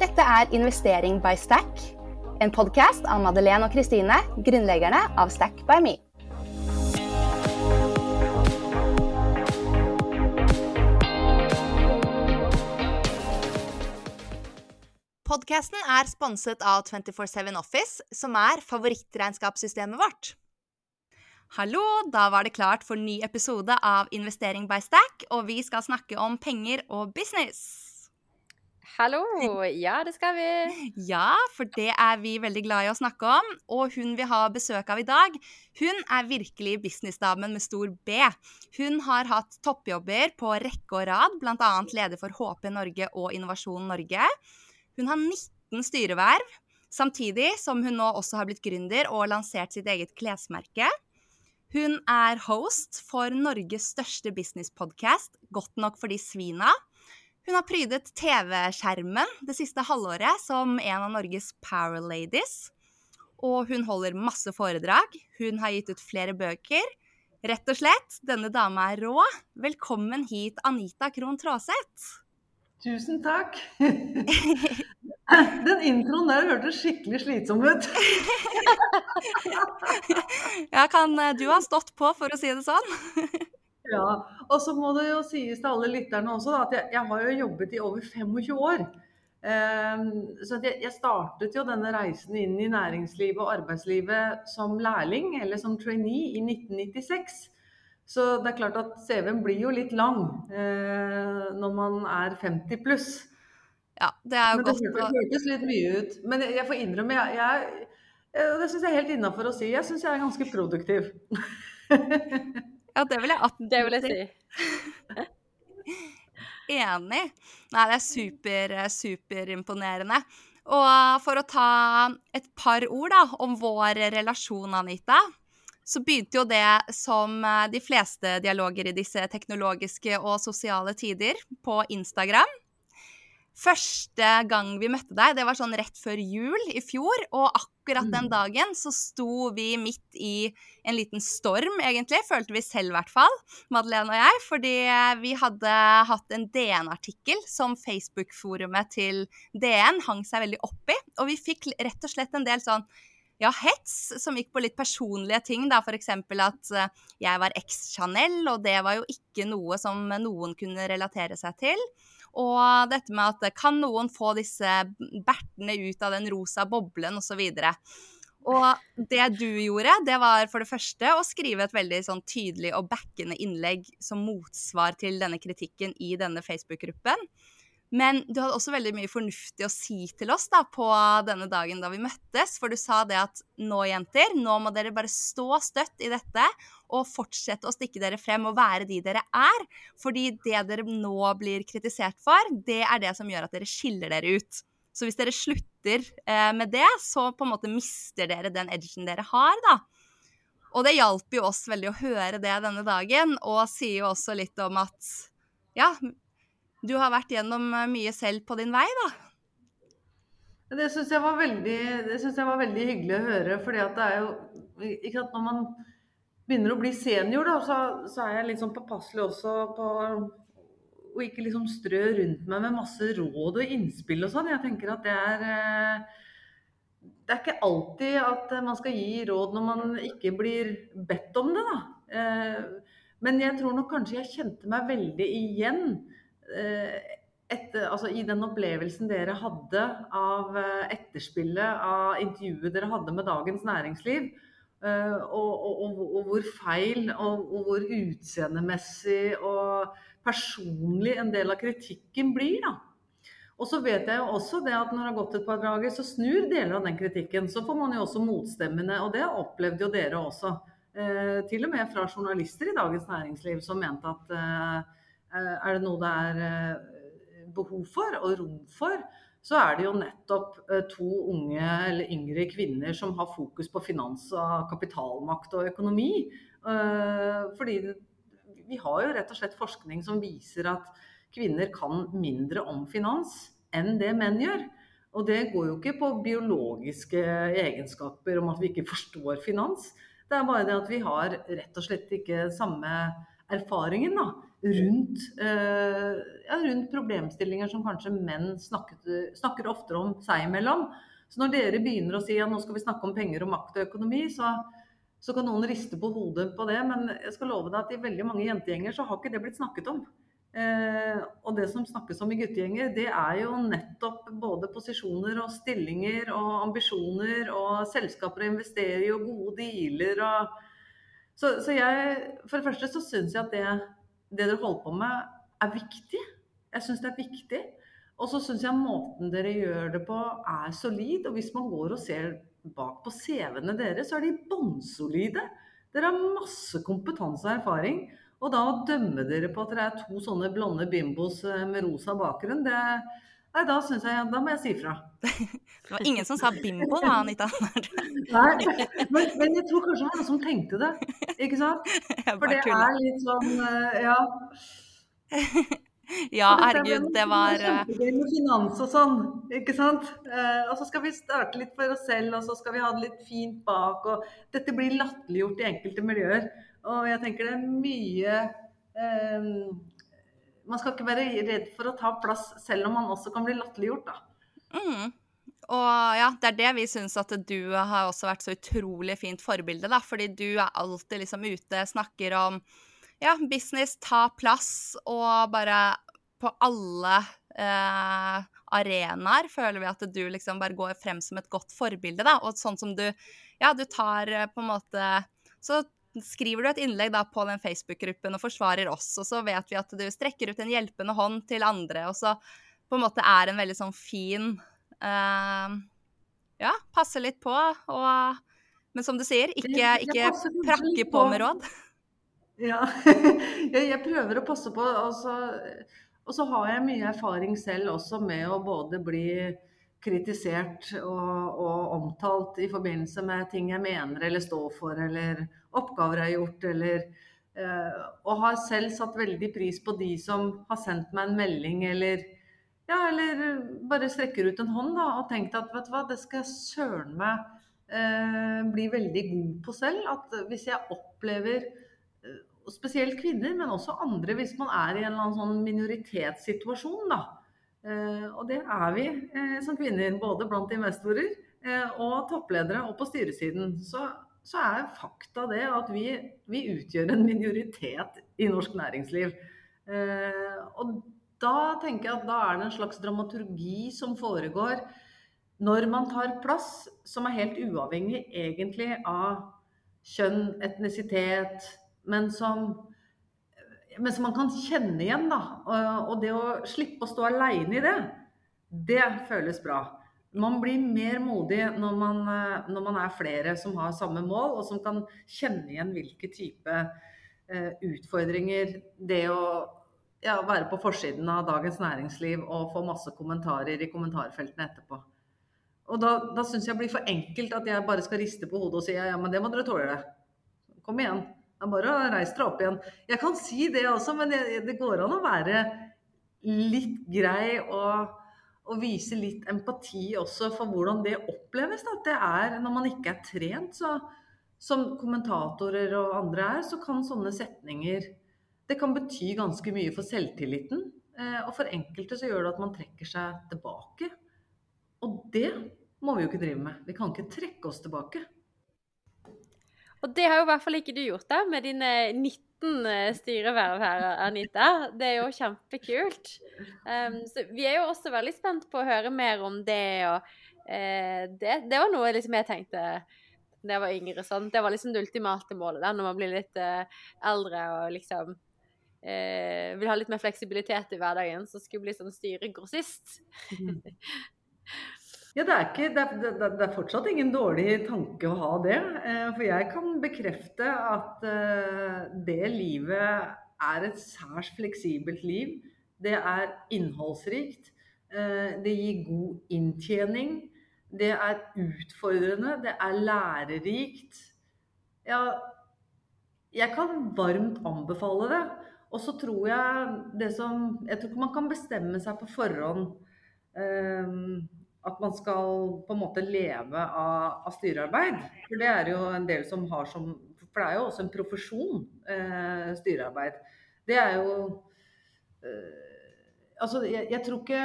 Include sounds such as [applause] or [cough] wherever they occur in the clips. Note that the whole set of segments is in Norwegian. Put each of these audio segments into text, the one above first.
Dette er Investering by Stack, en podkast av Madeleine og Kristine, grunnleggerne av Stack by Me. Podkasten er sponset av 247 Office, som er favorittregnskapssystemet vårt. Hallo, da var det klart for ny episode av Investering by Stack, og vi skal snakke om penger og business. Hallo! Ja, det skal vi. Ja, for det er vi veldig glad i å snakke om. Og hun vi har besøk av i dag, hun er virkelig businessdamen med stor B. Hun har hatt toppjobber på rekke og rad, bl.a. leder for HP Norge og Innovasjon Norge. Hun har 19 styreverv, samtidig som hun nå også har blitt gründer og lansert sitt eget klesmerke. Hun er host for Norges største businesspodkast, Godt nok for de svina. Hun har prydet TV-skjermen det siste halvåret som en av Norges power ladies. Og hun holder masse foredrag. Hun har gitt ut flere bøker. Rett og slett, denne dama er rå. Velkommen hit, Anita Krohn Traaseth. Tusen takk. [laughs] Den introen der hørtes skikkelig slitsom ut. [laughs] ja, kan du ha stått på, for å si det sånn? [laughs] Ja, og så må det jo sies til alle lytterne også da, at jeg, jeg, har jo jobbet i over 25 år. Um, så jeg, jeg, startet jo denne reisen inn i næringslivet og arbeidslivet som lærling, eller som trainee, i 1996. Så det er klart at CV-en blir jo litt lang uh, når man er 50 pluss. Ja, det er jo Men godt det hørtes litt mye ut. Men jeg, jeg får innrømme, jeg, jeg, det syns jeg er helt innafor å si. Jeg syns jeg er ganske produktiv. [laughs] Ja, det vil jeg absolutt Det vil jeg si. [laughs] Enig. Nei, det er super, superimponerende. Og for å ta et par ord da, om vår relasjon, Anita, så begynte jo det som de fleste dialoger i disse teknologiske og sosiale tider, på Instagram. Første gang vi møtte deg, det var sånn rett før jul i fjor. Og akkurat den mm. dagen så sto vi midt i en liten storm, egentlig. Følte vi selv, i hvert fall. Madeleine og jeg. Fordi vi hadde hatt en DN-artikkel som Facebook-forumet til DN hang seg veldig opp i. Og vi fikk rett og slett en del sånn ja, hets som gikk på litt personlige ting. da, F.eks. at eh, jeg var eks-Chanel, og det var jo ikke noe som noen kunne relatere seg til. Og dette med at kan noen få disse bertene ut av den rosa boblen, osv. Og det du gjorde, det var for det første å skrive et veldig sånn tydelig og backende innlegg som motsvar til denne kritikken i denne Facebook-gruppen. Men du hadde også veldig mye fornuftig å si til oss da, på denne dagen da vi møttes. For du sa det at nå, jenter, nå må dere bare stå støtt i dette og fortsette å stikke dere frem og være de dere er. Fordi det dere nå blir kritisert for, det er det som gjør at dere skiller dere ut. Så hvis dere slutter eh, med det, så på en måte mister dere den edgen dere har, da. Og det hjalp jo oss veldig å høre det denne dagen, og sier jo også litt om at ja, du har vært gjennom eh, mye selv på din vei, da? Det syns jeg, jeg, var veldig hyggelig å høre. at det er jo ikke at Når man begynner å bli senior, da, så, så er jeg litt sånn påpasselig også på å ikke liksom strø rundt meg med masse råd og innspill og sånn. Jeg tenker at det er eh, Det er ikke alltid at man skal gi råd når man ikke blir bedt om det, da. Eh, men jeg tror nok kanskje jeg kjente meg veldig igjen Eh, etter, altså I den opplevelsen dere hadde av etterspillet av intervjuet dere hadde med Dagens Næringsliv, og, og, og, og hvor feil og, hvor utseendemessig og personlig en del av kritikken blir. da. Og så vet jeg jo også det at når det har gått et par dager, så snur deler av den kritikken. Så får man jo også motstemmene, og det opplevde jo dere også. Eh, til og med fra journalister i Dagens Næringsliv som mente at eh, Eh, er det noe det er eh, behov for og rom for, så er det jo nettopp eh, to unge eller yngre kvinner som har fokus på finans og kapitalmakt og økonomi. Fordi vi har jo rett og slett forskning som viser at kvinner kan mindre om finans enn det menn gjør. Og det går jo ikke på biologiske egenskaper om at vi ikke forstår finans. Det er bare det at vi har rett og slett ikke samme erfaringen da, rundt, eh, ja, rundt problemstillinger som kanskje menn snakket, snakker oftere om seg imellom. Så når dere begynner å si at nå skal vi snakke om penger og makt og økonomi, så, så kan noen riste på hodet på det. Men jeg skal love deg at i veldig mange jentegjenger så har ikke det blitt snakket om. Eh, og det som snakkes om i guttegjenger, det er jo nettopp både posisjoner og stillinger og ambisjoner og selskaper å investere i og gode dealer og Så, så jeg For det første så syns jeg at det, det dere holder på med, er viktig. Jeg syns det er viktig. Og så syns jeg måten dere gjør det på, er solid. Og hvis man går og ser bak på CV-ene deres, så er de bånnsolide. Dere har masse kompetanse og erfaring. Og da å dømme dere på at dere er to sånne blonde bimbos eh, med rosa bakgrunn, det Nei, da syns jeg Da må jeg si fra. [laughs] Det var ingen som sa bimbo da, Anita. [laughs] Nei, men, men, jeg tror kanskje det var noen som tenkte det, ikke sant? [laughs] For det er litt sånn eh, Ja. Ja, herregud, det var eh, Kjempegøy med finans og sånn, ikke sant. Og så skal vi starte litt for oss selv, og så skal vi ha det litt fint bak. Og dette blir latterliggjort i enkelte miljøer. Og jeg tenker det er mye eh, Man skal ikke være redd for å ta plass, selv om man også kan bli latterliggjort, da. Mm. Og ja, det er det vi syns at du har også vært så utrolig fint forbilde, da. Fordi du er alltid liksom ute, snakker om ja, business, ta plass, og bare på alle eh, arenaer føler vi at du liksom bare går frem som et godt forbilde, da. Og sånn som du Ja, du tar eh, på en måte Så skriver du et innlegg da på den Facebook-gruppen og forsvarer oss, og så vet vi at du strekker ut en hjelpende hånd til andre, og så på en måte er en veldig sånn fin uh, Ja, passe litt på, og Men som du sier, ikke, ikke prakke på med råd. [laughs] Ja, [laughs] jeg prøver å passe på. Og så, og så har jeg mye erfaring selv også med å både bli kritisert og, og, omtalt i forbindelse med ting jeg mener eller står for, eller oppgaver jeg har gjort, eller eh, Og har selv satt veldig pris på de som har sendt meg en melding, eller ja, eller bare strekker ut en hånd da, og tenkt at vet du hva, det skal jeg søren meg eh, bli veldig god på selv. At hvis jeg opplever eh, spesielt kvinner, men også andre, hvis man er i en eller annen sånn minoritetssituasjon, da, og det er vi eh, som kvinner, både blant investorer eh, og toppledere og på styresiden. Så, så er fakta det at vi, vi, utgjør en minoritet i norsk næringsliv. Og da tenker jeg at da er det en slags dramaturgi som foregår når man tar plass, som er helt uavhengig egentlig av kjønn, etnisitet, men som men som man kan kjenne igjen. da, Og det å slippe å stå aleine i det, det føles bra. Man blir mer modig når man, eh, når man, er flere som har samme mål, og som kan kjenne igjen hvilke type uh, utfordringer det å ja, være på forsiden av Dagens Næringsliv og få masse kommentarer i kommentarfeltene etterpå. Og da, da syns jeg det blir for enkelt at jeg bare skal riste på hodet og si ja, ja, men det må dere tåle. Kom igjen. Det er bare å reise deg opp igjen. Jeg kan si det også, men det, går an å være litt grei og, og, vise litt empati også for hvordan det oppleves. At Det er når man ikke er trent, så, som kommentatorer og andre er, så kan sånne setninger det kan bety ganske mye for selvtilliten. Eh, og for enkelte så gjør det at man trekker seg tilbake. Og det må vi jo ikke drive med. Vi kan ikke trekke oss tilbake. Og det har jo i hvert fall ikke du gjort, da, med dine 19 eh, styreverv her, Anita. Det er jo kjempekult. Um, så vi er jo også veldig spent på å høre mer om det, og uh, det, det, var noe liksom jeg tenkte da jeg var yngre. sånn. Det var liksom det ultimate målet da, når man blir litt uh, eldre og liksom uh, vil ha litt mer fleksibilitet i hverdagen, så skulle bli sånn styregrossist. Mm. [laughs] Ja, det er, ikke, det, er, det er, fortsatt ingen dårlig tanke å ha det. Eh, for jeg kan bekrefte at eh, det livet er et særs fleksibelt liv. Det er innholdsrikt. Eh, det gir god inntjening. Det er utfordrende. Det er lærerikt. Ja, jeg kan varmt anbefale det. Og så tror jeg det som Jeg tror ikke man kan bestemme seg på forhånd. At man skal på en måte leve av, av, styrearbeid. For det er jo en del som har som For det er jo også en profesjon, eh, styrearbeid. Det er jo eh, Altså, jeg, jeg, tror ikke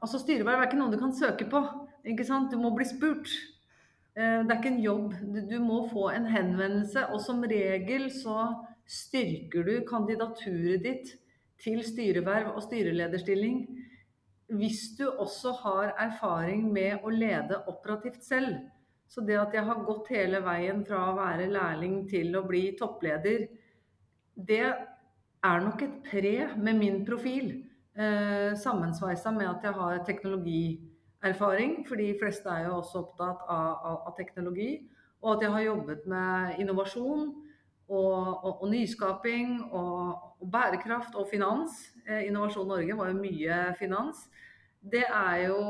Altså, styreverv er ikke noe du kan søke på. Ikke sant? Du må bli spurt. Eh, det er ikke en jobb. Du må få en henvendelse, og som regel så styrker du kandidaturet ditt til styreverv og styrelederstilling hvis du også har erfaring med å lede operativt selv. Så det at jeg har gått hele veien fra å være lærling til å bli toppleder, det er nok et pre med min profil. Eh, sammensveisa med at jeg har teknologierfaring, for de fleste er jo også opptatt av, av, av teknologi. Og at jeg har jobbet med innovasjon og, og, og nyskaping og, og, bærekraft og finans. Eh, Innovasjon Norge var jo mye finans. Det er jo,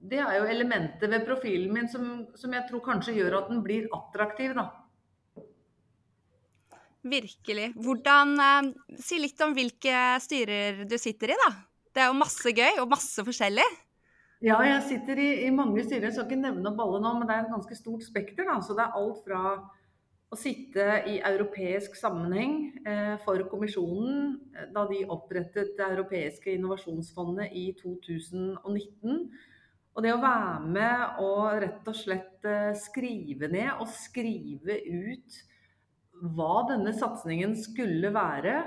det er jo elementet ved profilen min som, som jeg tror kanskje gjør at den blir attraktiv, da. Virkelig. Hvordan eh, Si litt om hvilke styrer du sitter i, da. Det er jo masse gøy og masse forskjellig. Ja, jeg sitter i, i mange styrer. Jeg skal ikke nevne opp alle nå, men det er et ganske stort spekter. Da. Så det er alt fra å sitte i europeisk sammenheng eh, for kommisjonen eh, da de opprettet det europeiske innovasjonsfondet i 2019. Og det å være med og rett og slett eh, skrive ned og skrive ut hva denne satsingen skulle være,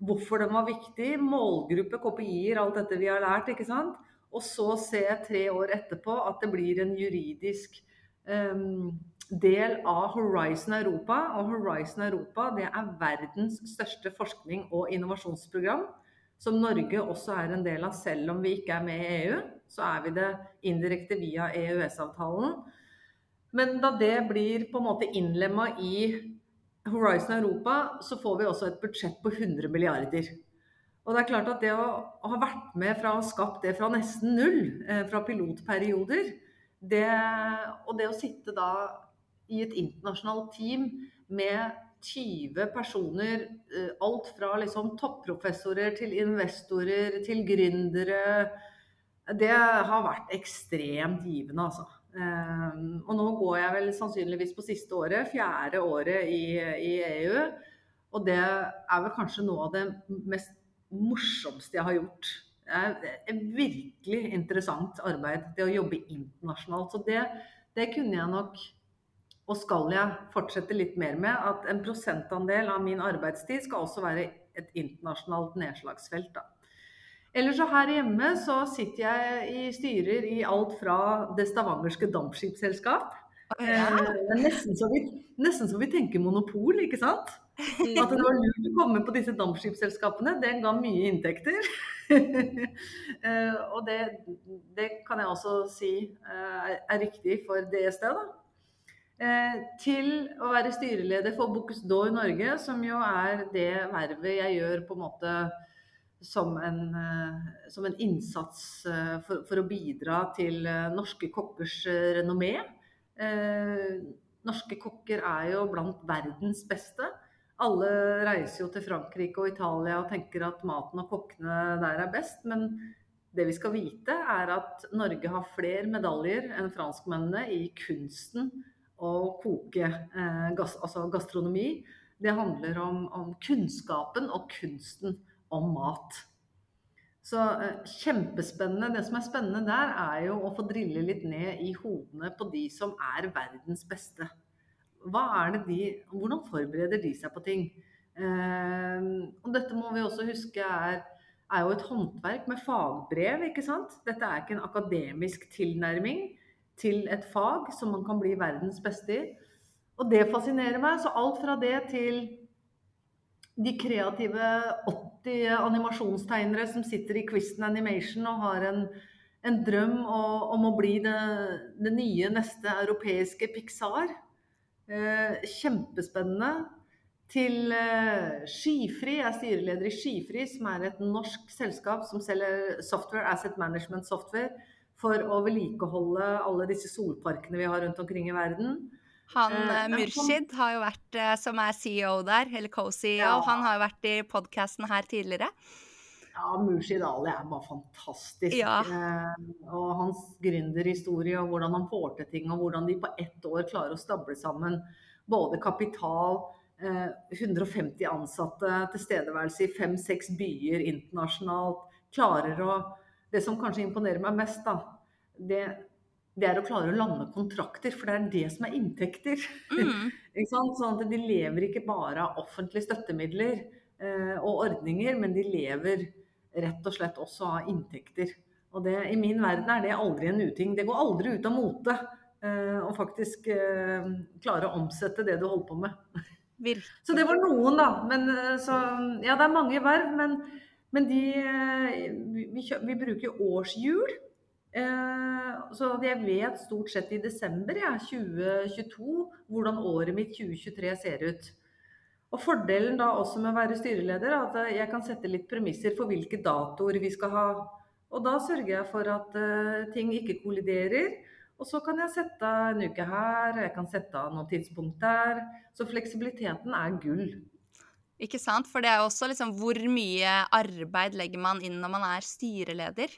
hvorfor den var viktig, målgruppe, kopier, alt dette vi har lært. ikke sant? Og så se tre år etterpå at det blir en juridisk um, del av Horizon Europa. Og Horizon Europa det er verdens største forskning- og innovasjonsprogram. Som Norge også er en del av, selv om vi ikke er med i EU. Så er vi det indirekte via EØS-avtalen. Men da det blir på en måte innlemma i Horizon Europa så får vi også et budsjett på 100 milliarder. Og det er klart at det å, ha vært med fra å ha skapt det fra nesten null, eh, fra pilotperioder, det, og det å sitte da i et internasjonalt team med 20 personer, eh, alt fra liksom topprofessorer til investorer til gründere, det har vært ekstremt givende, altså. Um, og nå går jeg vel sannsynligvis på siste året, fjerde året i, i, EU. Og det er vel kanskje noe av det mest morsomste jeg har gjort. Det er virkelig interessant arbeid, det å jobbe internasjonalt. Så det, det kunne jeg nok, og skal jeg fortsette litt mer med, at en prosentandel av min arbeidstid skal også være et internasjonalt nedslagsfelt. da. Eller så her hjemme så sitter jeg i styrer i alt fra det stavangerske dampskipsselskap. Ja. er nesten, så vi, nesten så vi tenker monopol, ikke sant? [laughs] At det var lurt å komme på disse dampskipsselskapene. Det ga mye inntekter. [laughs] Eh, og det, det, kan jeg også si eh, er riktig for DSD, da. Til å være styreleder for Bocuse d'Or Norge, som jo er det vervet jeg gjør på en måte som en, eh, som en innsats eh, for, for, å bidra til eh, norske kokkers renommé. Eh, norske kokker er jo blant verdens beste. Alle reiser jo til Frankrike og Italia og tenker at maten og kokkene der er best. Men det vi skal vite, er at Norge har flere medaljer enn franskmennene i kunsten å koke eh, gass, altså gastronomi. Det handler om, om kunnskapen og kunsten om mat. Så eh, kjempespennende. Det som er spennende der, er jo å få drille litt ned i hodene på de som er verdens beste. Hva er det de, hvordan forbereder de seg på ting? Eh, og dette må vi også huske er, er jo et håndverk med fagbrev, ikke sant? Dette er ikke en akademisk tilnærming til et fag som man kan bli verdens beste i. Og det fascinerer meg. Så alt fra det til de kreative 80 animasjonstegnere som sitter i Quisten Animation og har en, en drøm om å bli det, det, nye neste europeiske Pixar. Eh, kjempespennende. Til eh, Skifri, jeg er styreleder i Skifri, som er et norsk selskap som selger software, asset management software, for å vedlikeholde alle disse solparkene vi har rundt omkring i verden. Han uh, Murshid har jo vært, uh, som er CEO der, eller co-CEO, ja. han har jo vært i podkasten her tidligere. Ja, Murshid Ali er bare fantastisk. Ja. Uh, og hans gründerhistorie og hvordan han får til ting, og hvordan de på ett år klarer å stable sammen både kapital, eh, 150 ansatte, tilstedeværelse i fem-seks byer internasjonalt. Klarer å Det som kanskje imponerer meg mest, da, det, det er å klare å lande kontrakter, for det er det som er inntekter. Mm. [laughs] Sånn at de lever ikke bare av offentlige støttemidler eh, og ordninger, men de lever rett og slett også av inntekter. Og det, I min verden er det aldri en uting. Det går aldri ut av mote eh, å faktisk eh, klare å omsette det du holder på med. Virkelig. Så det var noen, da. Men, eh, så, ja, det er mange verv, men, men de eh, vi, vi, bruker årshjul. Eh, så jeg vet stort sett i desember ja, 2022 hvordan året mitt 2023 ser ut. Og Fordelen da også med å være styreleder er at jeg kan sette litt premisser for hvilke datoer vi skal ha. Og da sørger jeg for at eh, ting ikke kolliderer. Og så kan jeg sette en uke her, jeg kan sette av noen tidspunkt der. Så fleksibiliteten er gull. Ikke sant? For det er jo også liksom hvor mye arbeid legger man inn når man er styreleder?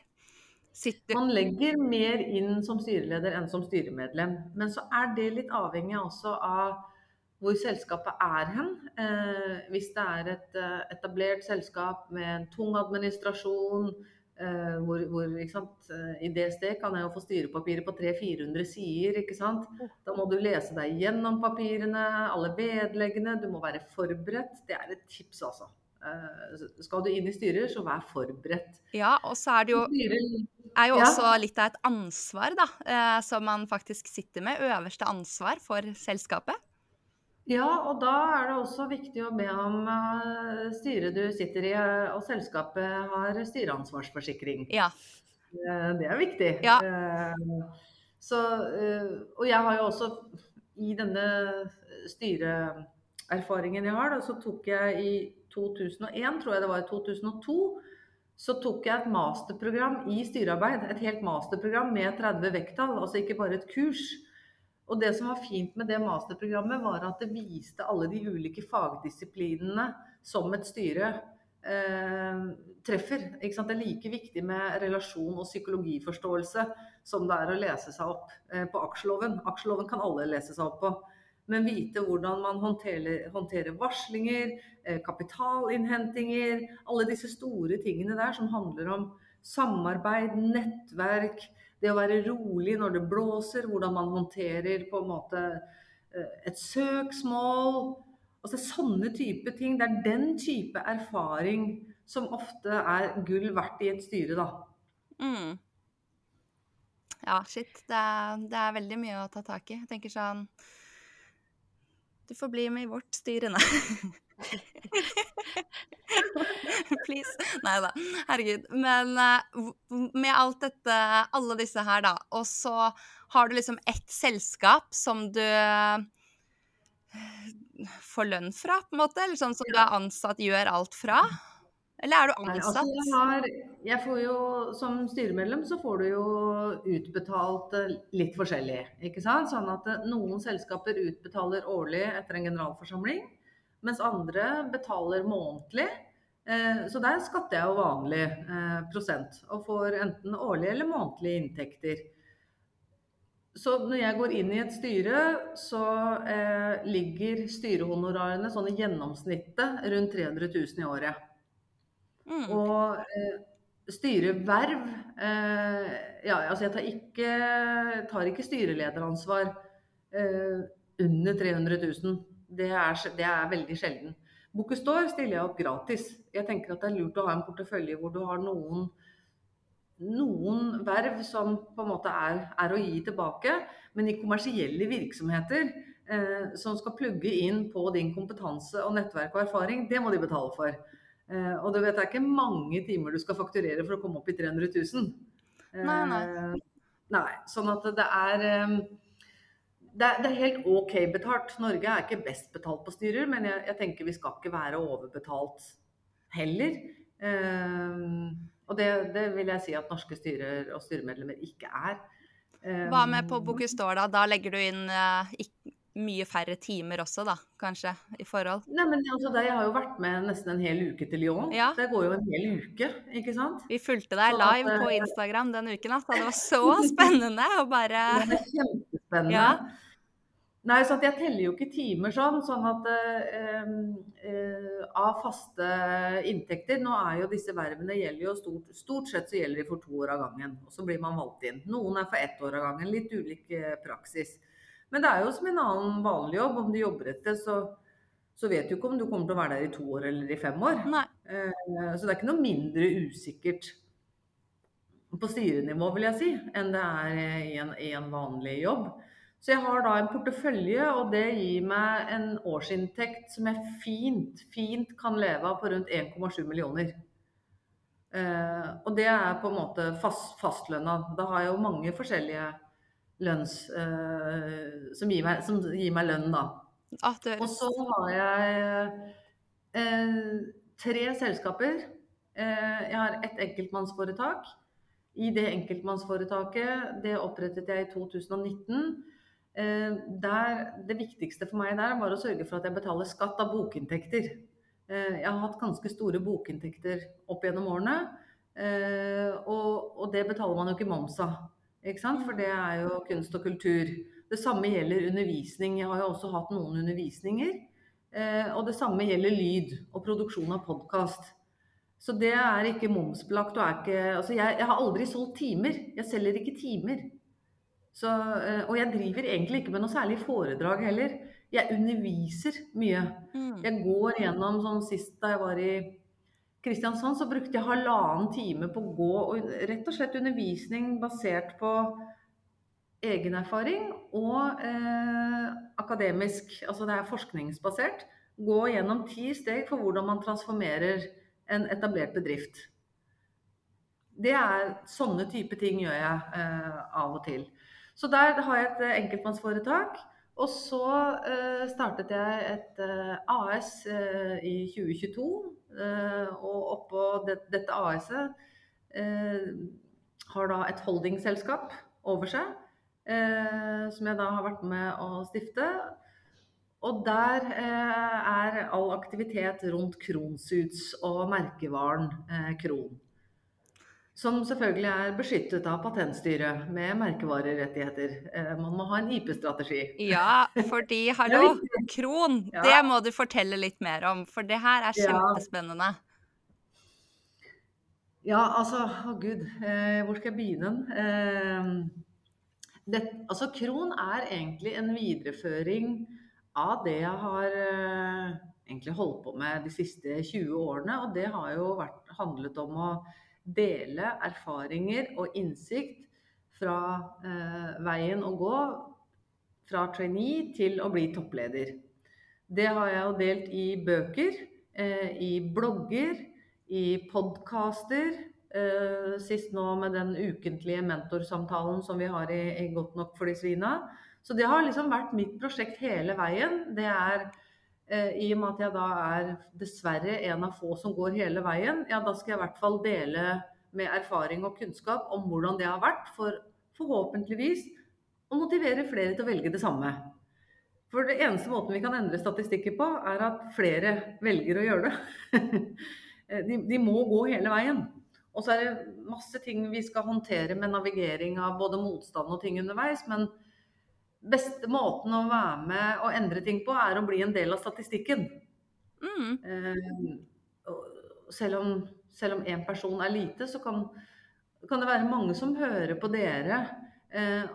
Sitter Man legger mer inn som styreleder enn som styremedlem. Men så er det litt avhengig også av hvor selskapet er hen. Eh, hvis det er et eh, etablert selskap med en tung administrasjon, eh, hvor, hvor eh, I DSD kan jeg jo få styrepapirer på 300-400 sider. ikke sant? Da må du lese deg gjennom papirene, alle vedleggene. Du må være forberedt. Det er et tips, altså. Uh, skal du inn i styrer, så vær forberedt. Ja, og så er det jo, er jo Ja. også litt av et ansvar, da, Uh, som man faktisk sitter med. Øverste ansvar for selskapet. Ja, og da er det også viktig å be om eh, styret du sitter i eh, og selskapet har styreansvarsforsikring. Ja. Eh, det er viktig. Ja. Eh, så, eh, og jeg har jo også i denne styreerfaringen jeg har, da, så tok jeg i 2001, tror jeg det var i 2002, så tok jeg et masterprogram i styrearbeid. Et helt masterprogram med 30 vekttall, altså ikke bare et kurs. Og det som var fint med det masterprogrammet, var at det viste alle de ulike fagdisiplinene som et styre eh, treffer. Det er like viktig med relasjon og psykologiforståelse som det er å lese seg opp eh, på aksjeloven. Aksjeloven kan alle lese seg opp på. Men vite hvordan man håndterer, håndterer varslinger, eh, kapitalinnhentinger, alle disse store tingene der som handler om samarbeid, nettverk, det å være rolig når det blåser, hvordan man håndterer på en måte eh, et søksmål. Altså sånne type ting. Det er den type erfaring som ofte er gull verdt i et styre, da. Mm. Ja, shit. Det er, det er veldig mye å ta tak i. Jeg tenker sånn Du får bli med i vårt styre, nei. [laughs] Please. Nei da. Herregud. Men eh, med alt dette, alle disse her, da, og så har du liksom ett selskap som du eh, får lønn fra, på en måte? Eller sånn som du er ansatt, gjør alt fra? Eller er du Nei, altså har, jeg får jo, Som styremedlem så får du jo utbetalt eh, litt forskjellig. ikke sant? Sånn at eh, noen selskaper utbetaler årlig etter en generalforsamling, mens andre betaler månedlig. Eh, Så der skatter jeg jo vanlig prosent, og får enten årlige eller månedlige inntekter. Så når jeg går inn i et styre, så eh, ligger styrehonorarene sånn i gjennomsnittet rundt 300 000 i året. Mm. Og eh, styreverv eh, Ja, altså jeg tar ikke, tar ikke styrelederansvar eh, under 300 000. Det er, det er veldig sjelden. D'Or stiller jeg opp gratis. Jeg tenker at det er lurt å ha en portefølje hvor du har noen, noen verv som på en måte er, er å gi tilbake, men i kommersielle virksomheter eh, som skal plugge inn på din kompetanse og nettverk og erfaring, det må de betale for. Eh, og du vet, det er ikke mange timer du skal fakturere for å komme opp i 300 000. Eh, Nei, nei. nei, sånn at det er eh, det er, det er helt OK betalt. Norge er ikke best betalt på styrer, men jeg, jeg tenker vi skal ikke være overbetalt heller. Eh, og det, det vil jeg si at norske styrer og styremedlemmer ikke er. Eh, Hva med på d'Or, da? Da legger du inn eh, mye færre timer også, da, kanskje, i forhold? Nei, men altså, Jeg har jo vært med nesten en hel uke til Lyon. Ja. Det går jo en hel uke, ikke sant? Vi fulgte deg live at, på eh, Instagram den uken, altså. Det var så [laughs] spennende å bare Det er kjempespennende. Ja. Nei, så jeg teller jo ikke timer sånn. Sånn at eh, eh, av faste inntekter Nå er jo disse vervene gjelder jo stort, stort sett så gjelder de for to år av gangen. Og så blir man valgt inn. Noen er for ett år av gangen. Litt ulik praksis. Men det er jo som en annen vanlig jobb. Om du jobber et sted, så, så vet du ikke om du kommer til å være der i to år eller i fem år. Eh, så det er ikke noe mindre usikkert på styrenivå, vil jeg si, enn det er i en, i en vanlig jobb. Så jeg har da en portefølje, og det gir meg en årsinntekt som jeg fint, fint kan leve av på rundt 1,7 millioner. Eh, og det er på en måte fast, fastlønna. Da har jeg jo mange forskjellige lønns Uh, som, gir meg, som, gir meg, lønn, da. Ah, og så har jeg uh, tre selskaper. Uh, jeg har ett enkeltmannsforetak. I det enkeltmannsforetaket, det opprettet jeg i 2019. Eh, der, det viktigste for meg der var å sørge for at jeg betaler skatt av bokinntekter. Jeg har hatt ganske store bokinntekter opp gjennom årene. Og, og det betaler man jo ikke moms av. For det er jo kunst og kultur. Det samme gjelder undervisning. Jeg har jo også hatt noen undervisninger. Og det samme gjelder lyd og produksjon av podkast. Så det er ikke momsbelagt. Og er ikke, altså jeg, jeg har aldri solgt timer. Jeg selger ikke timer. Så, eh, og jeg driver egentlig ikke med noe særlig foredrag heller. Jeg underviser mye. Mm. Jeg går gjennom sånn Sist da jeg var i Kristiansand, så brukte jeg halvannen time på å gå og rett og slett undervisning basert på egen erfaring og eh, akademisk. Altså det er forskningsbasert. Gå gjennom ti steg for hvordan man transformerer en etablert bedrift. Det er Sånne type ting gjør jeg eh, av og til. Så der har jeg et eh, enkeltmannsforetak. Og så uh, startet jeg et uh, AS uh, i 2022. og oppå det, dette AS-et har da et holdingselskap over seg. som jeg da har vært med å stifte. Og der er all aktivitet rundt Kronsuits og merkevaren Kron. Som selvfølgelig er beskyttet av Patentstyret med merkevarerettigheter. Eh, man må ha en IP-strategi. Ja, fordi [laughs] hallo, Kron, ja. det må du fortelle litt mer om. For det her er kjempespennende. Ja, altså Å gud, eh, hvor skal jeg begynne? Eh, det, altså Kron er egentlig en videreføring av det jeg har eh, egentlig holdt på med de siste 20 årene. Og det har jo vært, handlet om å dele erfaringer og innsikt fra eh, veien å gå fra trainee til å bli toppleder. Det har jeg jo delt i bøker, eh, i blogger, i podkaster. Eh, sist nå med den ukentlige mentorsamtalen som vi har i, i Godt nok for de svina. Så det har liksom vært mitt prosjekt hele veien. Det er I og med at jeg da er dessverre en av få som går hele veien, ja da skal jeg i hvert fall dele med erfaring og kunnskap om hvordan det har vært, for forhåpentligvis å motivere flere til å velge det samme. For det eneste måten vi kan endre statistikker på, er at flere velger å gjøre det. [laughs] de, de må gå hele veien. Og så er det masse ting vi skal håndtere med navigering av både motstand og ting underveis. men beste måten å være med og endre ting på, er å bli en del av statistikken. Mm. Eh, selv, om, selv om én person er lite, så kan, kan, det være mange som hører på dere, eh,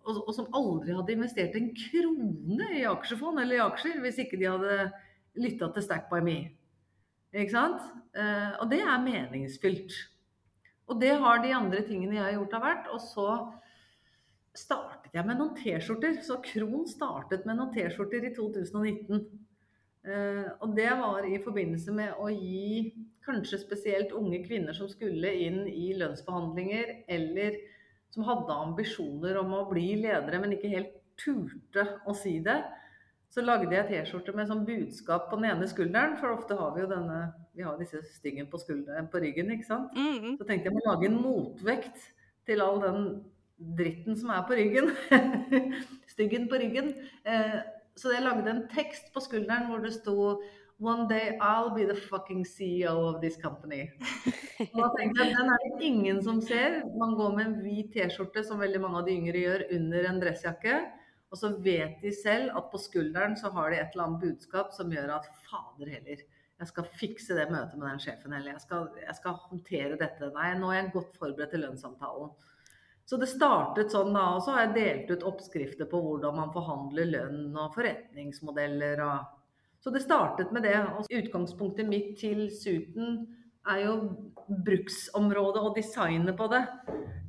og, og, som aldri hadde investert en krone i aksjefond eller i aksjer hvis ikke de hadde lytta til Stack by me. Ikke sant? Eh, og det er meningsfylt. Og det har de andre tingene jeg har gjort, har vært. Og så startet jeg med noen T-skjorter. Så Kron startet med noen T-skjorter i 2019. Uh, og det var i forbindelse med å gi kanskje spesielt unge kvinner som skulle inn i lønnsforhandlinger, eller som hadde ambisjoner om å bli ledere, men ikke helt turte å si det. Så lagde jeg T-skjorte med sånn budskap på den ene skulderen, for ofte har vi jo denne Vi har disse styngene på, på ryggen, ikke sant. Mm. Så tenkte jeg å lage en motvekt til all den dritten som er på ryggen. [laughs] Styggen på ryggen. Eh, så jeg lagde en tekst på skulderen hvor det sto One day I'll be the fucking CEO of this company. Og da tenkte jeg, Den er det ingen som ser. Man går med en hvit T-skjorte, som veldig mange av de yngre gjør, under en dressjakke. Og så vet de selv at på skulderen så har de et eller annet budskap som gjør at fader heller, jeg skal fikse det møtet med den sjefen, eller jeg skal, jeg skal håndtere dette. Nei, nå er jeg godt forberedt til lønnssamtalen. Så det startet sånn da, og så har jeg delt ut oppskrifter på hvordan man forhandler lønn og forretningsmodeller og Så det startet med det. Og utgangspunktet mitt til Suten er jo bruksområdet og designet på det.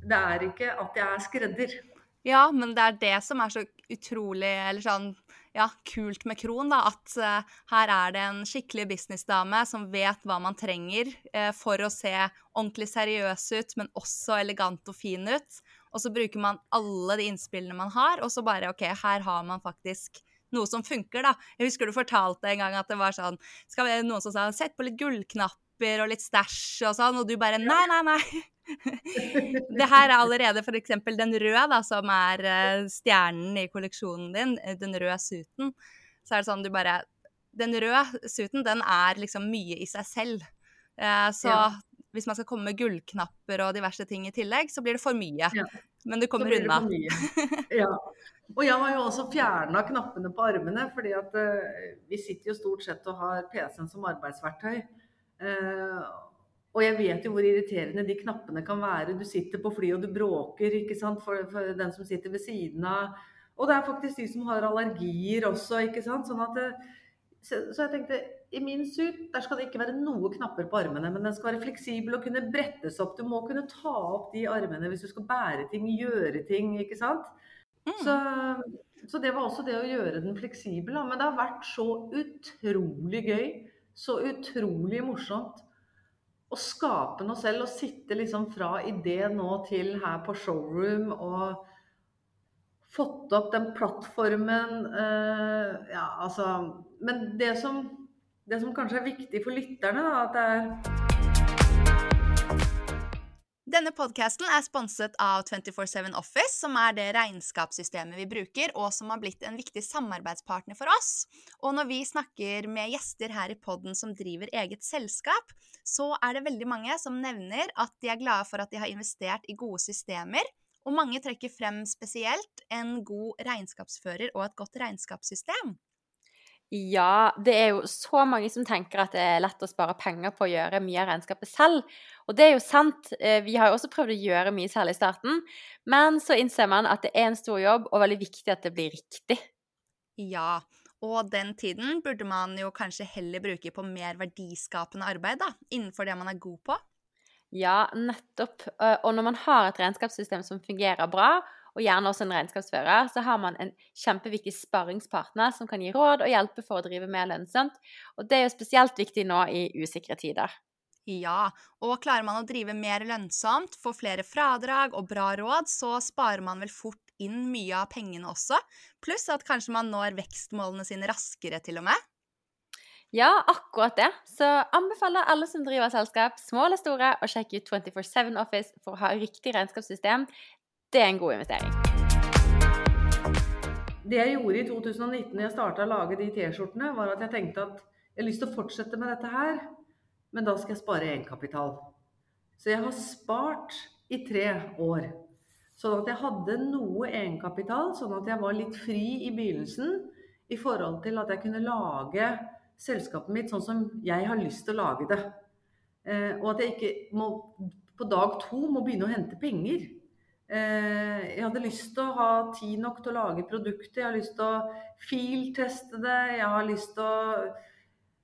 Det er ikke at jeg er skredder. Ja, men det er det som er så utrolig eller sånn, ja, kult med Kron. da, At uh, her er det en skikkelig businessdame som vet hva man trenger uh, for å se ordentlig seriøs ut, men også elegant og fin ut. Og så bruker man alle de innspillene man har, og så bare OK, her har man faktisk noe som funker, da. Jeg husker du fortalte en gang at det var sånn skal vi, Noen som sa 'sett på litt gullknapper og litt stæsj' og sånn, og du bare 'nei, nei, nei'. [laughs] det her er allerede f.eks. den røde, da, som er uh, stjernen i kolleksjonen din, eh, den røde suiten. Så er det sånn du bare Den røde suiten, den er liksom mye i seg selv. Uh, så ja. Hvis man skal komme med gullknapper og diverse ting i tillegg, så blir det for mye. Ja. Men du kommer unna. [laughs] ja. Og jeg har jo også fjerna knappene på armene, fordi at uh, vi sitter jo stort sett og har PC-en som arbeidsverktøy. Uh, og jeg vet jo hvor irriterende de knappene kan være. Du sitter på fly og du bråker ikke sant, for, for den som sitter ved siden av. Og det er faktisk de som har allergier også, ikke sant. Sånn at så, så, jeg tenkte i min suit der skal det ikke være noe knapper på armene, men den skal være fleksibel og kunne brettes opp. Du må kunne ta opp de armene hvis du skal bære ting, gjøre ting, ikke sant. Mm. Så, så, det var også det å gjøre den fleksibel. Men det har vært så utrolig gøy. Så utrolig morsomt å skape noe selv og sitte liksom fra idé nå til her på showroom og fått opp den plattformen uh, Ja, altså Men det som, det som, kanskje er viktig for lytterne, da, at det er denne podkasten er sponset av 247 Office, som er det regnskapssystemet vi bruker, og som har blitt en viktig samarbeidspartner for oss. Og når vi snakker med gjester her i podden som driver eget selskap, så er det veldig mange som nevner at de er glade for at de har investert i gode systemer, og mange trekker frem spesielt en god regnskapsfører og et godt regnskapssystem. Ja, det er jo så mange som tenker at det er lett å spare penger på å gjøre mye av regnskapet selv. Og det er jo sant. Eh, vi har jo også prøvd å gjøre mye selv i starten. Men så innser man at det er en stor jobb, og veldig viktig at det blir riktig. Ja, og den tiden burde man jo kanskje heller bruke på mer verdiskapende arbeid, da. Innenfor det man er god på. Ja, nettopp. Eh, og når man har et regnskapssystem som fungerer bra, og gjerne også en regnskapsfører, så har man en kjempeviktig sparringspartner som kan gi råd og hjelpe for å drive mer lønnsomt. Og det er jo spesielt viktig nå i usikre tider. Ja, og klarer man å drive mer lønnsomt, få flere fradrag og bra råd, så sparer man vel fort inn mye av pengene også. Pluss at kanskje man når vekstmålene sine raskere, til og med. Ja, akkurat det. Så anbefaler alle som driver selskap, små eller store, å sjekke ut 24-7 Office for å ha riktig regnskapssystem. Det er en god investering. Det jeg gjorde i 2019 når jeg starta å lage de T-skjortene, var at jeg tenkte at jeg har lyst til å fortsette med dette her, men da skal jeg spare egenkapital. Så jeg har spart i tre år. Sånn at jeg hadde noe egenkapital, sånn at jeg var litt fri i begynnelsen i forhold til at jeg kunne lage selskapet mitt sånn som jeg har lyst til å lage det. Eh, og at jeg ikke må, på dag to må begynne å hente penger. Eh, jeg hadde lyst til å ha tid nok til å lage produkter. Jeg har lyst til å filteste det. Jeg har lyst til å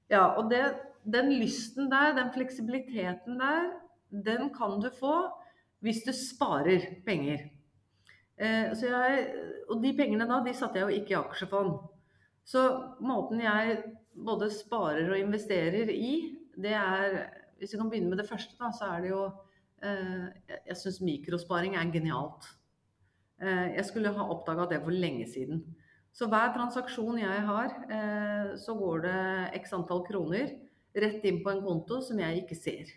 Ja, og det, den lysten der, den fleksibiliteten der, den kan du få hvis du sparer penger. Eh, jeg, og de pengene da, de satte jeg jo ikke i aksjefond. Så måten jeg både sparer og investerer i, det er Hvis vi kan begynne med det første, da, så er det jo jeg syns mikrosparing er genialt. Eh, jeg skulle ha oppdaga det for lenge siden. Så hver transaksjon jeg har, eh, så går det x antall kroner rett inn på en konto som jeg ikke ser.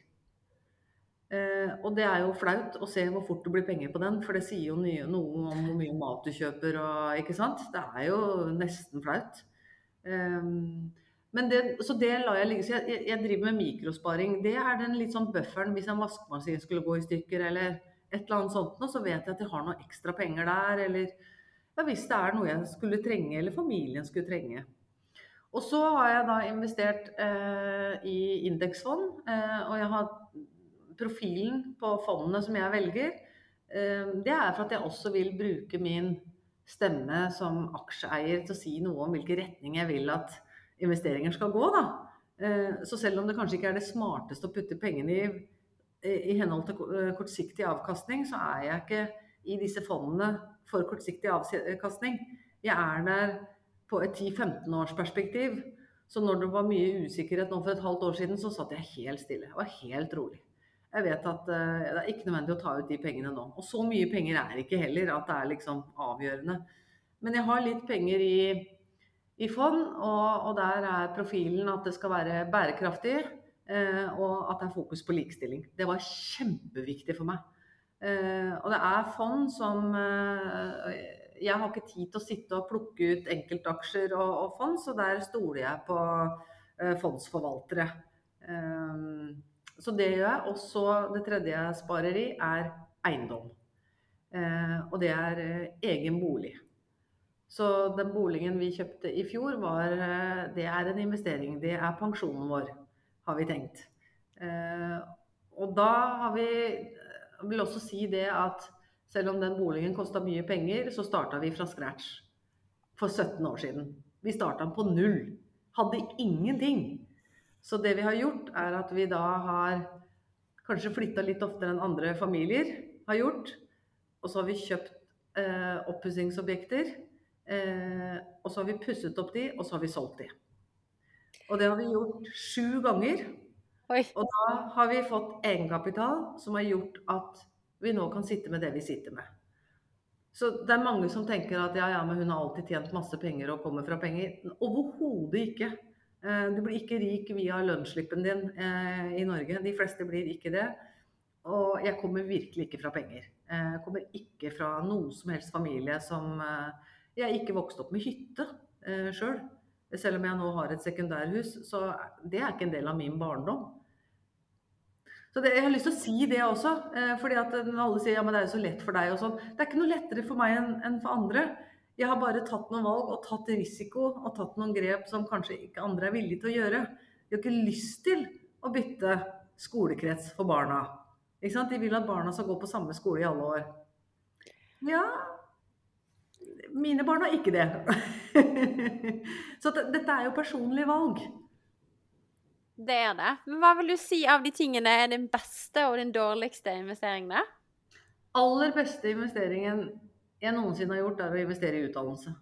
Og det er jo flaut å se hvor fort det blir penger på den, for det sier jo noe om hvor mye mat du kjøper og Ikke sant? Det er jo nesten flaut. Men det, så det lar jeg ligge. Jeg, jeg, driver med mikrosparing. Det er den litt sånn bufferen hvis en vaskemaskin skulle gå i stykker eller et eller annet sånt, så vet jeg at jeg har noe ekstra penger der. Eller Ja, hvis det er noe jeg skulle trenge, eller familien skulle trenge. Og så har jeg da investert eh, i indeksfond, eh, og jeg har profilen på fondene som jeg velger. Eh, det er for at jeg også vil bruke min stemme som aksjeeier til å si noe om hvilken retning jeg vil at investeringer skal gå. Da. Eh, så selv om det kanskje ikke er det smarteste å putte pengene i i henhold til eh, kortsiktig avkastning, så er jeg ikke i disse fondene for kortsiktig avkastning. Jeg er der på et 10-15 års perspektiv. Så når det var mye usikkerhet nå for et halvt år siden, så satt jeg helt stille. Jeg var helt rolig. Jeg vet at uh, det er ikke nødvendig å ta ut de pengene nå. Og så mye penger er ikke heller at det er liksom avgjørende. Men jeg har litt penger i, i fond, og, og der er profilen at det skal være bærekraftig. Eh, og at det er fokus på likestilling. Det var kjempeviktig for meg. Eh, og det er fond som eh, Jeg har ikke tid til å sitte og plukke ut enkeltaksjer og, og fond, så der stoler jeg på fondsforvaltere. Så det gjør jeg. Og så det tredje jeg sparer i, er eiendom. Og det er egen bolig. Så den boligen vi kjøpte i fjor, var, det er en investering. Det er pensjonen vår har vi tenkt. Eh, og da har vi jeg vil også si det at selv om den boligen kosta mye penger, så starta vi fra scratch for 17 år siden. Vi starta på null. Hadde ingenting. Så det vi har gjort, er at vi da har kanskje flytta litt oftere enn andre familier har gjort. Og så har vi kjøpt eh, oppussingsobjekter. Eh, og så har vi pusset opp de, og så har vi solgt de. Og det har vi gjort sju ganger. Oi. Og da har vi fått egenkapital som har gjort at vi nå kan sitte med det vi sitter med. Så det er mange som tenker at ja, ja, men hun har alltid tjent masse penger og kommer fra penger. Overhodet ikke. Eh, du blir ikke rik via lønnsslippen din eh, i Norge. De fleste blir ikke det. Og jeg kommer virkelig ikke fra penger. Eh, jeg kommer ikke fra noen som helst familie som Jeg ikke vokst opp med hytte sjøl. Selv om jeg nå har et sekundærhus, så det er ikke en del av min barndom. Så det, Jeg har lyst til å si det også, eh, fordi at alle sier ja, men det er jo så lett for deg og sånn. Det er ikke noe lettere for meg enn, en for andre. Jeg har bare tatt noen valg og tatt risiko og tatt noen grep som kanskje ikke andre er villige til å gjøre. De har ikke lyst til å bytte skolekrets for barna. De vil at barna skal gå på samme skole i alle år. Ja, mine barn har ikke det. [laughs] Så dette er jo personlig valg. Det er det. Men hva vil du si av de tingene er den beste og den dårligste investeringen? da? Aller beste investeringen jeg noensinne har gjort, er å investere i utdannelse.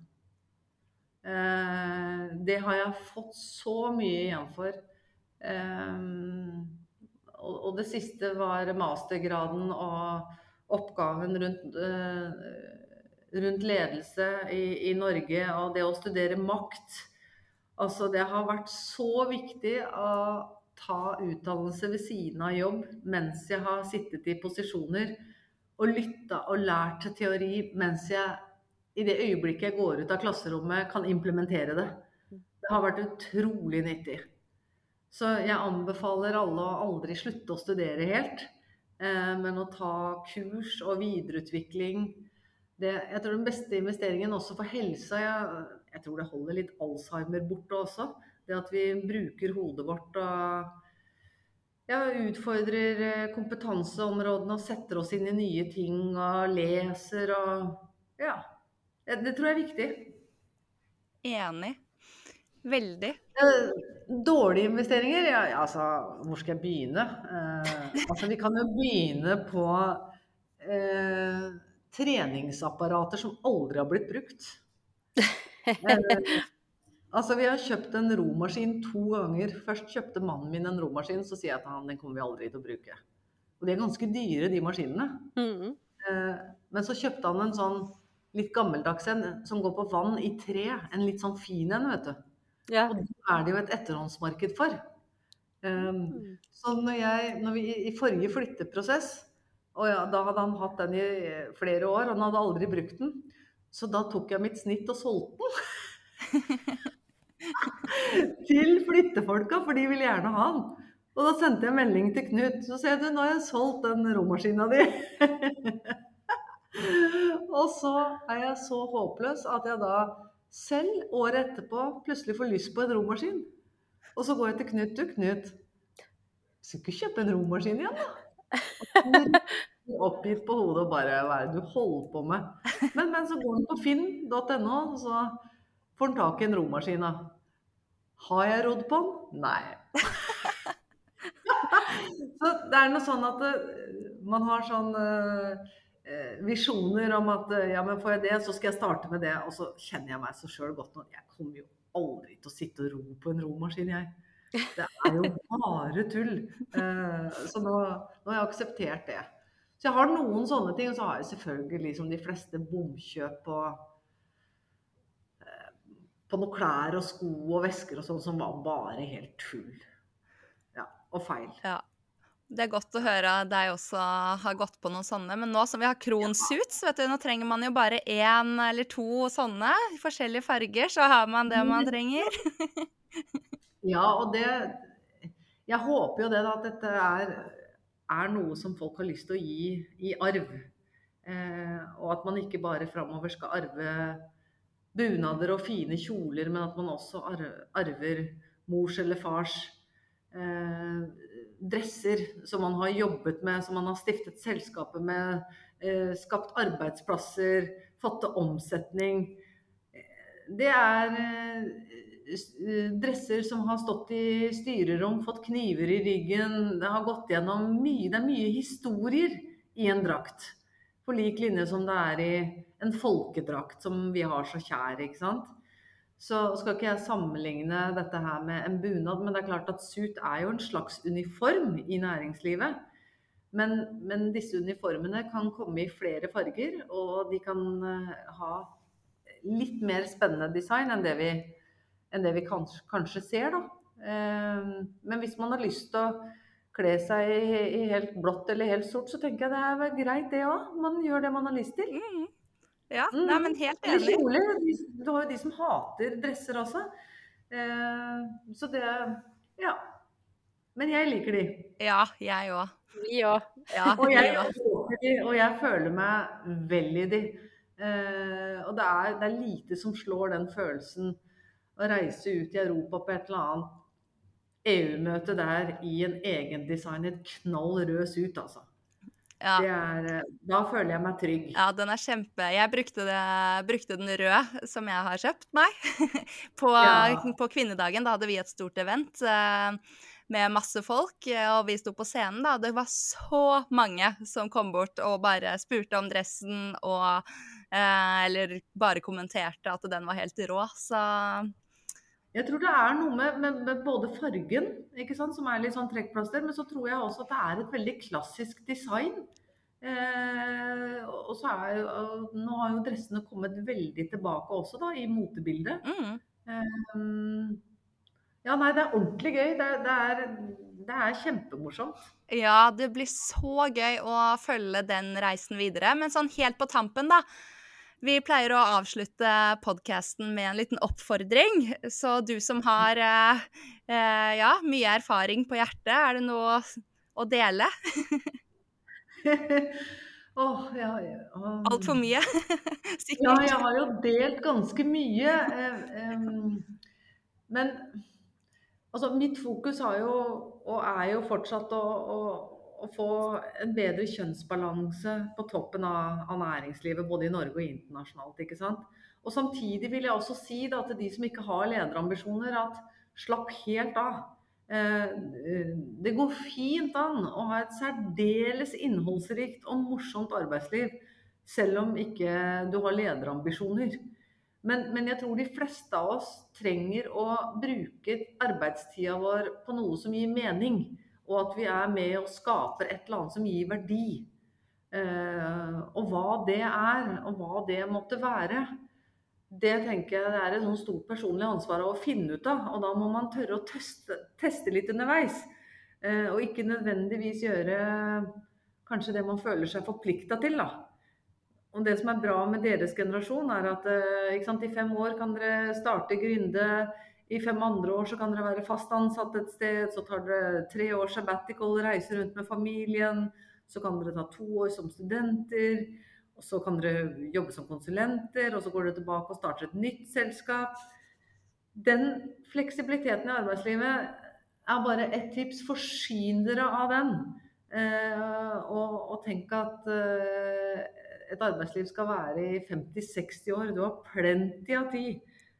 Eh, det har jeg fått så mye igjen for. Eh, og det siste var mastergraden og oppgaven rundt eh, rundt ledelse i, i, Norge og det å studere makt. Altså, det har vært så viktig å ta utdannelse ved siden av jobb mens jeg har sittet i posisjoner og lytta og lært teori mens jeg i det øyeblikket jeg går ut av klasserommet, kan implementere det. Det har vært utrolig nyttig. Så jeg anbefaler alle å aldri slutte å studere helt, eh, men å ta kurs og videreutvikling det, jeg tror den beste investeringen også for helsa jeg, jeg, tror det holder litt Alzheimer borte også. Det at vi bruker hodet vårt og ja, utfordrer eh, kompetanseområdene og setter oss inn i nye ting og leser og Ja. Det, det tror jeg er viktig. Enig. Veldig. Dårlige investeringer? Ja, altså, hvor skal jeg begynne? Eh, altså, vi kan jo begynne på eh, treningsapparater som aldri har blitt brukt. Eh, altså, vi har kjøpt en romaskin to ganger. Først kjøpte mannen min en romaskin, så sier jeg til han den kommer vi aldri til å bruke. Og de er ganske dyre, de maskinene. Mm. Eh, men så kjøpte han en sånn litt gammeldags en som går på vann i tre. En litt sånn fin en, vet du. Ja. Og det er det jo et etterhåndsmarked for. Um. Så når, jeg, når vi i forrige flytteprosess og ja, da hadde han hatt den i flere år, han hadde aldri brukt den. Så da tok jeg mitt snitt og solgte den. [laughs] til flyttefolka, for de ville gjerne ha den. Og da sendte jeg melding til Knut. Så sier jeg du, nå har jeg solgt den romaskina di. [laughs] Og så er jeg så håpløs at jeg da selv året etterpå plutselig får lyst på en romaskin. Og så går jeg til Knut. Du, Knut, skal ikke kjøpe en romaskin igjen, da? [laughs] Oppgitt på hodet og bare Hva er det du holder på med? [laughs] Men, men så går han på finn.no, og så får han tak i en romaskin. Har jeg rodd på den? Nei. [laughs] så det er noe sånn at det, man har sånn uh, visjoner om at ja, men får jeg det, så skal jeg starte med det. Og så kjenner jeg meg så sjøl godt nå. Jeg kommer jo aldri til å sitte og ro på en romaskin, jeg. Det er jo bare tull. Så nå, nå, har jeg akseptert det. Så jeg har noen sånne ting, og så har jeg selvfølgelig som de fleste bomkjøp på på noen klær og sko og vesker og sånn som var bare helt tull. Ja, og feil. Ja. Det er godt å høre deg også har gått på noen sånne. Men nå som vi har kronsuits, vet du, nå trenger man jo bare én eller to sånne i forskjellige farger, så har man det man trenger. [laughs] ja, og det Jeg håper jo det, da, at dette er, er, noe som folk har lyst til å gi i arv. Eh, og at man ikke bare framover skal arve bunader og fine kjoler, men at man også arver mors eller fars eh, dresser som man har jobbet med, som man har stiftet selskapet med, eh, skapt arbeidsplasser, fått til omsetning. Det er eh, dresser som har stått i styrerom, fått kniver i ryggen. Det har gått gjennom mye Det er mye historier i en drakt. På lik linje som det er i en folkedrakt som vi har så kjær, ikke sant. Så skal ikke jeg sammenligne dette her med en bunad, men det er klart at suit er jo en slags uniform i næringslivet. Men, men disse uniformene kan komme i flere farger, og de kan uh, ha litt mer spennende design enn det vi, enn det vi kanskje, kanskje, ser, da. Uh, men hvis man har lyst til å kle seg i, i, helt blått eller helt sort, så tenker jeg det er greit, det òg. Man gjør det man har lyst til. Mm. Ja, mm. nei, men helt enig. Du har jo de som hater dresser også. Eh, så det Ja. Men jeg liker de. Ja, jeg òg. Vi òg. Ja, og, og jeg føler meg vel i de. Eh, og det er, det er lite som slår den følelsen å reise ut i Europa på et eller annet EU-møte der i en egendesignet knall rød suit, altså. Ja. Er, eh, da føler jeg meg trygg. Ja, den er kjempe Jeg brukte, det, brukte den røde som jeg har kjøpt meg [laughs] på, ja. på, kvinnedagen. Da hadde vi et stort event uh, med masse folk, og vi sto på scenen. da. Det var så mange som kom bort og bare spurte om dressen og Eller bare kommenterte at den var helt rå. Så jeg tror det er noe med, med, med både fargen, sant, som er litt sånn trekkplaster, men så tror jeg også at det er et veldig klassisk design. Eh, og så er og Nå har jo dressene kommet veldig tilbake også, da, i motebildet. Mm. Eh, ja, nei, det er ordentlig gøy. Det, det, er, det er kjempemorsomt. Ja, det blir så gøy å følge den reisen videre. Men sånn helt på tampen, da. Vi pleier å avslutte podkasten med en liten oppfordring. Så du som har eh, eh, ja, mye erfaring på hjertet, er det noe å dele? oh, ja. Um, Altfor mye? [laughs] Sikkert. Ja, jeg har jo delt ganske mye. Eh, men altså, mitt fokus har jo, og er jo fortsatt å, å å få en bedre kjønnsbalanse på toppen av, av, næringslivet, både i Norge og internasjonalt. ikke sant? Og Samtidig vil jeg også si da, til de som ikke har lederambisjoner, at slapp helt av. Eh, det går fint an å ha et særdeles innholdsrikt og morsomt arbeidsliv, selv om ikke du har lederambisjoner. Men, men, jeg tror de fleste av oss trenger å bruke arbeidstida vår på noe som gir mening og at vi er med og skaper et eller annet som gir verdi. Eh, og hva det er, og hva det måtte være, det tenker jeg det er et sånn stort personlig ansvar å finne ut av. Og da må man tørre å teste, teste litt underveis. Eh, og ikke nødvendigvis gjøre kanskje det man føler seg forplikta til. da. Og det som er bra med deres generasjon, er at eh, sant, i fem år kan dere starte gründe i fem andre år så kan dere være fast ansatt et sted. Så tar dere tre år sabbatical, reiser rundt med familien. Så kan dere ta to år som studenter. og så kan dere jobbe som konsulenter, og så går dere tilbake og starter et nytt selskap. Den fleksibiliteten i arbeidslivet er bare ett tips. Forsyn dere av den. Eh, og, og, tenk at eh, et arbeidsliv skal være i 50-60 år. Du har plenty av tid.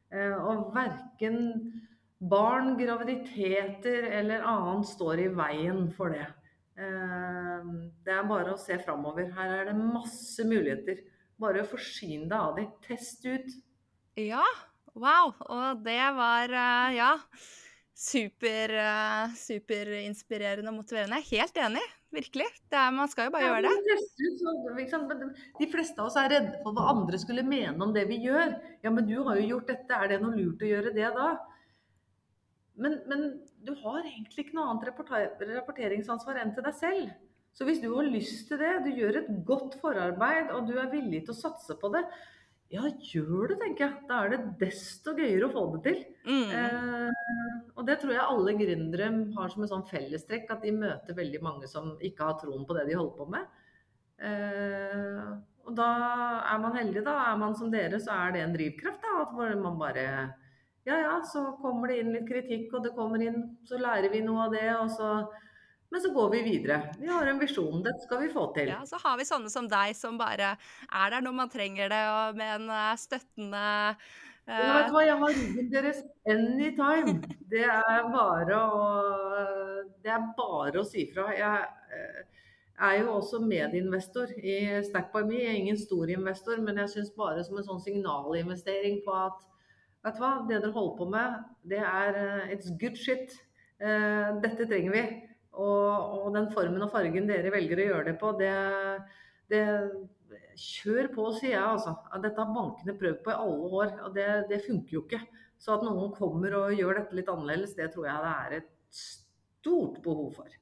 Eh, og verken barn, graviditeter eller annet står i veien for det. Eh, det er bare å se framover. Her er det masse muligheter. Bare forsyn deg av de. Test ut. Ja. Wow. Og det var eh, Ja. Super, superinspirerende og motiverende. Helt enig. Virkelig. Er, man skal jo bare gjøre det. De fleste av oss er redde for hva andre skulle mene om det vi gjør. Ja, men du har jo gjort dette. Er det noe lurt å gjøre det da? Men, men, du har egentlig ikke noe annet rapporteringsansvar enn til deg selv. Så hvis du har lyst til det, du gjør et godt forarbeid og du er villig til å satse på det, ja, gjør det, tenker jeg. Da er det desto gøyere å få det til. Mm. Eh, og det tror jeg alle gründere har som en sånn fellestrekk, at de møter veldig mange som ikke har troen på det de holder på med. Eh, og da er man heldig, da. Er man som dere, så er det en drivkraft. da, At man bare ja ja, så kommer det inn litt kritikk, og det kommer inn, så lærer vi noe av det. og så men så går vi videre. Vi har en visjon. Dette skal vi få til. Ja, Så har vi sånne som deg som bare er der når man trenger det, og med en uh, støttende uh... ja, vet du hva, Jeg har ryggen deres anytime. Det er bare å Det er bare å si fra. Jeg uh, er jo også medinvestor i Stackby Me. Jeg er ingen stor investor, men jeg syns bare som en sånn signalinvestering på at Vet du hva, det dere holder på med, det er It's good shit. Uh, dette trenger vi. Og, og, den formen og fargen dere velger å gjøre det på, det, det Kjør på, sier jeg altså. Dette har bankene prøvd på i alle år, og det, det, funker jo ikke. Så at noen kommer og gjør dette litt annerledes, det tror jeg det er et stort behov for.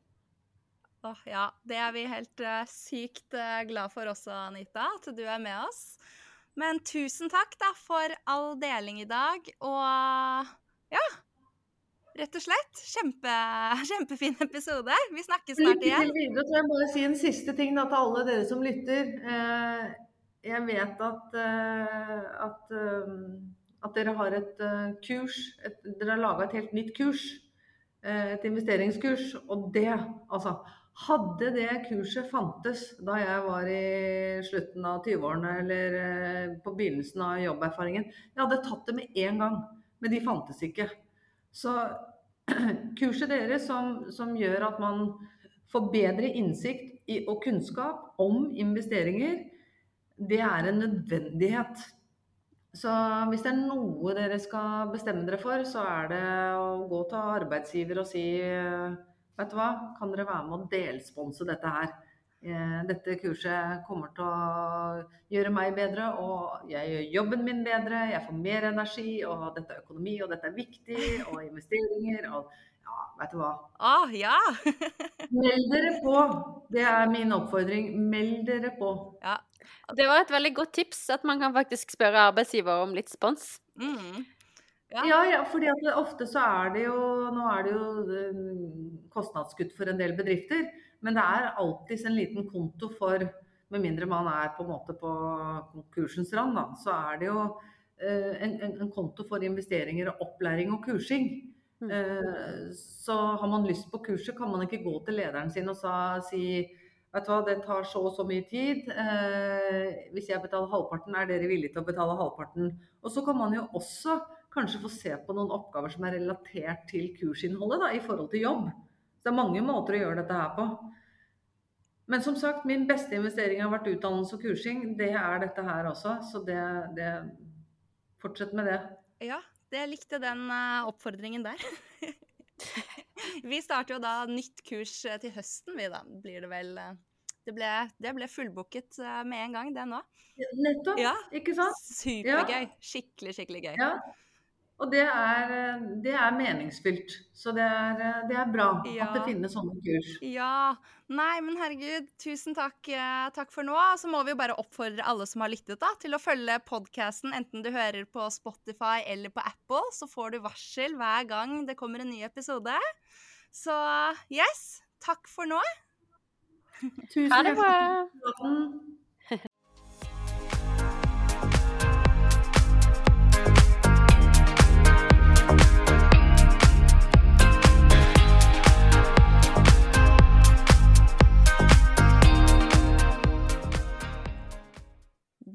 Oh, ja, det er vi helt uh, sykt uh, glad for også, Anita, at du er med oss. Men tusen takk da for all deling i dag, og ja Rett og slett. Kjempe, [laughs] kjempefin episode. Vi snakkes snart igjen. Videre, så jeg bare si en siste ting da, til alle dere som lytter. Eh, jeg vet at, eh, at, eh, at dere har et kurs. Et, dere har laga et helt nytt kurs. Et investeringskurs. Og det, altså hadde det kurset fantes da jeg var i slutten av 20-årene eller på begynnelsen av jobberfaringen Jeg hadde tatt det med en gang, men de fantes ikke. Så [clears throat] kurset deres som, som gjør at man får bedre innsikt i, og kunnskap om investeringer, det er en nødvendighet. Så hvis det er noe dere skal bestemme dere for, så er det å gå til arbeidsgiver og si vet du hva, kan dere være med å delsponse dette her? Eh, dette kurset kommer til å gjøre meg bedre, og jeg gjør jobben min bedre, jeg får mer energi, og dette er økonomi, og dette er viktig, [laughs] og investeringer, og ja, vet du hva. Ah, ja! [laughs] Meld dere på! Det er min oppfordring. Meld dere på. Ja. Det var et veldig godt tips, at man kan faktisk spørre arbeidsgiver om litt spons. Mm. Ja. ja, ja fordi at ofte så er det jo Nå er det jo eh, kostnadskutt for en del bedrifter, men det er alltids en liten konto for Med mindre man er på en måte på konkursens rand, da, så er det jo eh, en, en, en, konto for investeringer og opplæring og kursing. Mm. Eh, så har man lyst på kurset, kan man ikke gå til lederen sin og si Vet du hva, det tar så og så mye tid. Eh, hvis jeg betaler halvparten, er dere villige til å betale halvparten? Og så kan man jo også kanskje få se på noen oppgaver som er relatert til kursinnholdet da, i forhold til jobb. Det er mange måter å gjøre dette her på. Men som sagt, min beste investering har vært utdannelse og kursing. Det er dette her også, så det, det Fortsett med det. Ja, det likte den uh, oppfordringen der. [laughs] vi starter jo da nytt kurs eh, til høsten, vi da. Blir det vel uh, det ble, det ble fullbooket med en gang, det nå. Nettopp. Ja. Ikke sant? Supergøy. Skikkelig, skikkelig gøy. Ja. Og det er, det er, meningsfylt. Så det er, det er bra ja. at det finnes sånne kurs. Ja. Nei, men herregud, tusen takk, eh, takk, for nå. Så må vi jo bare oppfordre alle som har lyttet, da, til å følge podkasten, enten du hører på Spotify eller på Apple. Så får du varsel hver gang det kommer en ny episode. Så yes, takk for nå. Tusen takk.